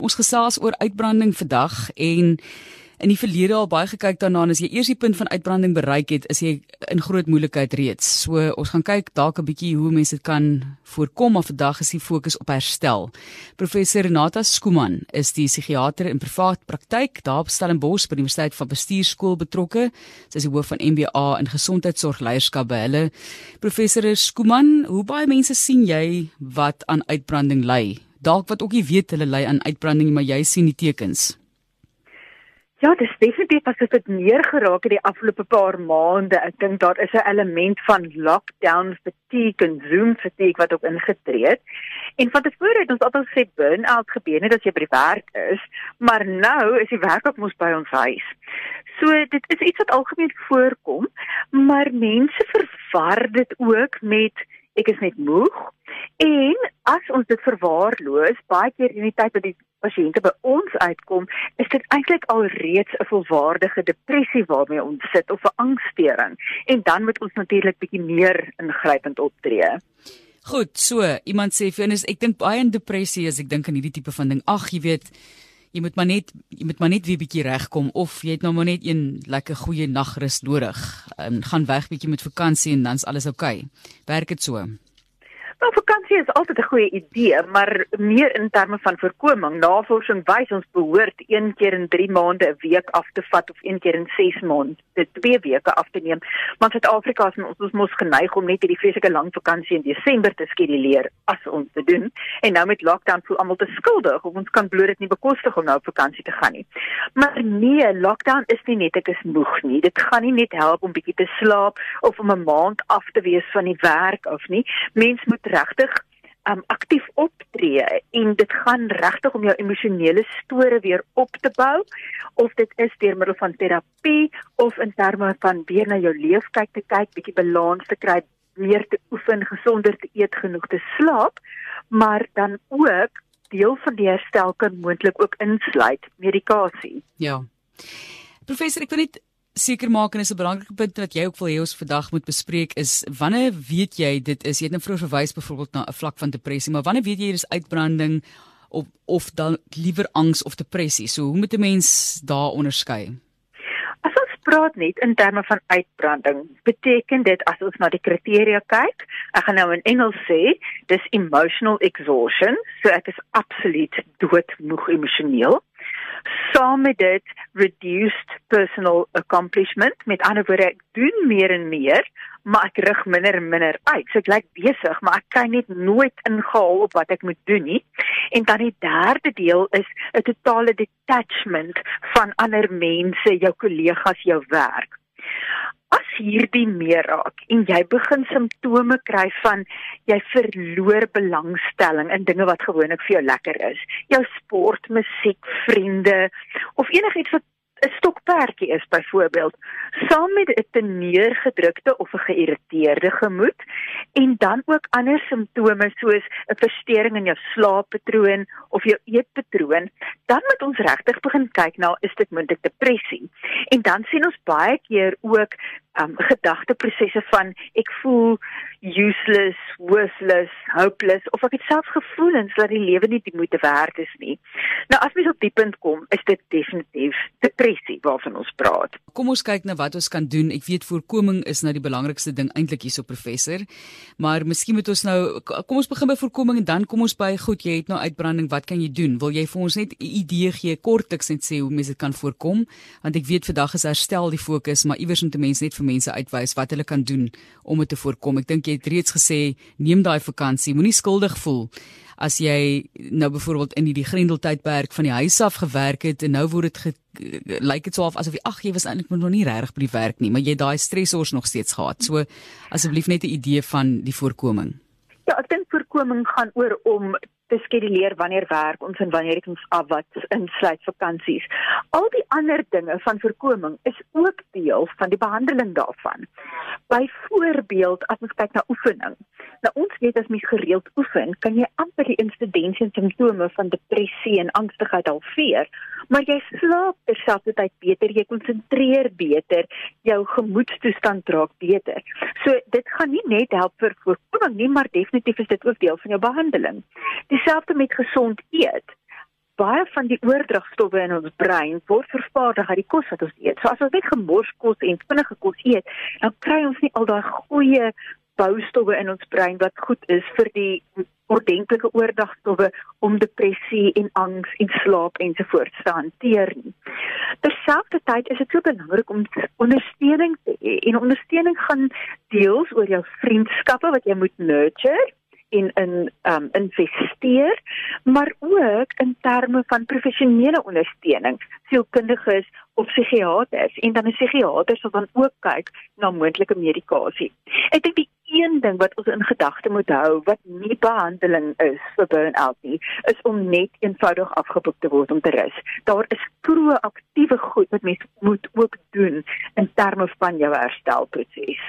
Ons gesels oor uitbranding vandag en in die verlede al baie gekyk daarna en as jy eers die punt van uitbranding bereik het, is jy in groot moeilikheid reeds. So ons gaan kyk dalk 'n bietjie hoe mense dit kan voorkom, maar vandag is die fokus op herstel. Professor Renata Skuman is die psigiater in privaat praktyk daar op Stellenbosch by die Universiteit van Bestuurskool betrokke. Sy is die hoof van MBA in gesondheidsorgleierskap by hulle. Professor Skuman, hoe baie mense sien jy wat aan uitbranding ly? Dalk wat ook nie weet hulle ly aan uitbranding maar jy sien die tekens. Ja, dis definitief as dit meer geraak het die afgelope paar maande. Ek dink daar is 'n element van lockdown fatigue en Zoom fatigue wat ook ingetree het. En van tevore het ons altyd gesê burn-out gebeur net as jy by die werk is, maar nou is die werk ook mos by ons huis. So dit is iets wat algemeen voorkom, maar mense verwar dit ook met ek is net moeg En as ons dit verwaarloos, baie keer in die tyd wat die pasiënte by ons uitkom, is dit eintlik al reeds 'n volwaardige depressie waarmee ons sit of 'n angsstoring. En dan moet ons natuurlik bietjie meer ingrypend optree. Goed, so iemand sê vir ons ek dink baie in depressie as ek dink aan hierdie tipe van ding. Ag, jy weet, jy moet maar net jy moet maar net weer bietjie regkom of jy het nou maar net een lekker goeie nagrus nodig. Um, gaan weg bietjie met vakansie en dan's alles oukei. Okay. Werk dit so? Nou vakansie is altyd 'n goeie idee, maar meer in terme van voorkoming. Navorsing wys ons behoort een keer in 3 maande 'n week af te vat of een keer in 6 maande, dit 2 weke af te neem. Maar Suid-Afrika is ons ons mos geneig om net hierdie vreeslike lang vakansie in Desember te skeduleer as ons dit doen. En nou met lockdown voel almal te skuldig of ons kan bloot dit nie bekostig om nou op vakansie te gaan nie. Maar nee, lockdown is nie net ek is moeg nie. Dit gaan nie net help om bietjie te slaap of om 'n maand af te wees van die werk of nie. Mens moet regtig um aktief optree en dit gaan regtig om jou emosionele store weer op te bou of dit is deur middel van terapie of in terme van weer na jou lewe kyk te kyk, bietjie balans te kry, meer te oefen, gesonder te eet, genoeg te slaap, maar dan ook deel van die herstel kan moontlik ook insluit medikasie. Ja. Professor, ek wil net seker maak en is 'n belangrike punt wat jy ook wil hê ons vandag moet bespreek is wanneer weet jy dit is jy het nou vroeër verwys byvoorbeeld na 'n vlak van depressie maar wanneer weet jy dis uitbranding of of dan liewer angs of depressie? So hoe moet 'n mens daar onderskei? As ons praat net in terme van uitbranding beteken dit as ons na die kriteria kyk ek gaan nou in Engels sê dis emotional exhaustion so ek is absoluut doodmoeg emosioneel saam met dit reduced personal accomplishment. Met ander woorde ek doen meer en meer maar ek rig minder en minder uit. So ek lyk besig maar ek kan net nooit ingehaal op wat ek moet doen nie. En dan die derde deel is 'n totale detachment van ander mense jou kollegas jou werk as hierdie meer raak en jy begin simptome kry van jy verloor belangstelling in dinge wat gewoonlik vir jou lekker is. Jou sport, musiek, vriende of enigiets wat 'n stokperdjie is byvoorbeeld saam met 'n te neergedrukte of 'n geïrriteerde gemoed en dan ook ander simptome soos 'n verstoring in jou slaappatroon of jou eetpatroon dan moet ons regtig begin kyk na is dit moontlik depressie? En dan sien ons baie keer ook um, gedagteprosesse van ek voel useless, worthless, hopeless of ek het selfs gevoelens dat die lewe nie die moeite werd is nie. Nou as mens op die punt kom, is dit definitief depressie waarvan ons praat. Kom ons kyk na wat ons kan doen. Ek weet voorkoming is nou die belangrikste ding eintlik hierso professor. Maar miskien moet ons nou kom ons begin by voorkoming en dan kom ons by goed, jy het nou uitbranding, wat kan jy doen? Wil jy vir ons net 'n idee gee kortliks net sê hoe mense dit kan voorkom? Want ek weet vandag is herstel die fokus, maar iewers moet mense net vir mense uitwys wat hulle kan doen om dit te voorkom. Ek dink jy het reeds gesê neem daai vakansie, moenie skuldig voel as jy nou byvoorbeeld in hierdie grendeltydperk van die huis af gewerk het en nou word dit lyk dit so of asof jy ag jy was eintlik nog nie regtig by die werk nie, maar jy daai stresors nog steeds gehad. So asseblief net 'n idee van die voorkoming. Ja, ek dink voorkoming gaan oor om te skeduleer wanneer werk ons en wanneer ons af wat insluit vakansies. Al die ander dinge van voorkoming is ook deel van die behandeling daarvan. Byvoorbeeld as ons kyk na oefening. Nou ons weet as mens gereeld oefen, kan jy amper die insidensie en simptome van depressie en angstigheid halveer, maar jy slaap terselfdertyd beter, jy konsentreer beter, jou gemoedstoestand raak beter. So dit gaan nie net help vir voorkoming nie, maar definitief is dit ook deel van jou behandeling. Die dieselfde met gesond eet. Baie van die oordragstowwe in ons brein word vervaardig uit die kos wat ons eet. So as ons net gemors kos en vinnige kos eet, dan kry ons nie al daai goeie boustowwe in ons brein wat goed is vir die ordentlike oordagstowwe om depressie en angs en slaap ensovoorts te hanteer nie. Terselfdertyd is dit so belangrik om ondersteuning te hê. En ondersteuning gaan deels oor jou vriendskappe wat jy moet nurture in in um investeer maar ook in terme van professionele ondersteuning sielkundiges of psigiaters en dan 'n psigiater sal dan ook kyk na moontlike medikasie. Ek dink die een ding wat ons in gedagte moet hou wat nie behandeling is vir burn-out nie, is om net eenvoudig afgeboek te word om te rus. Daar is proaktiewe goed wat mens moet ook doen in terme van jou herstelproses.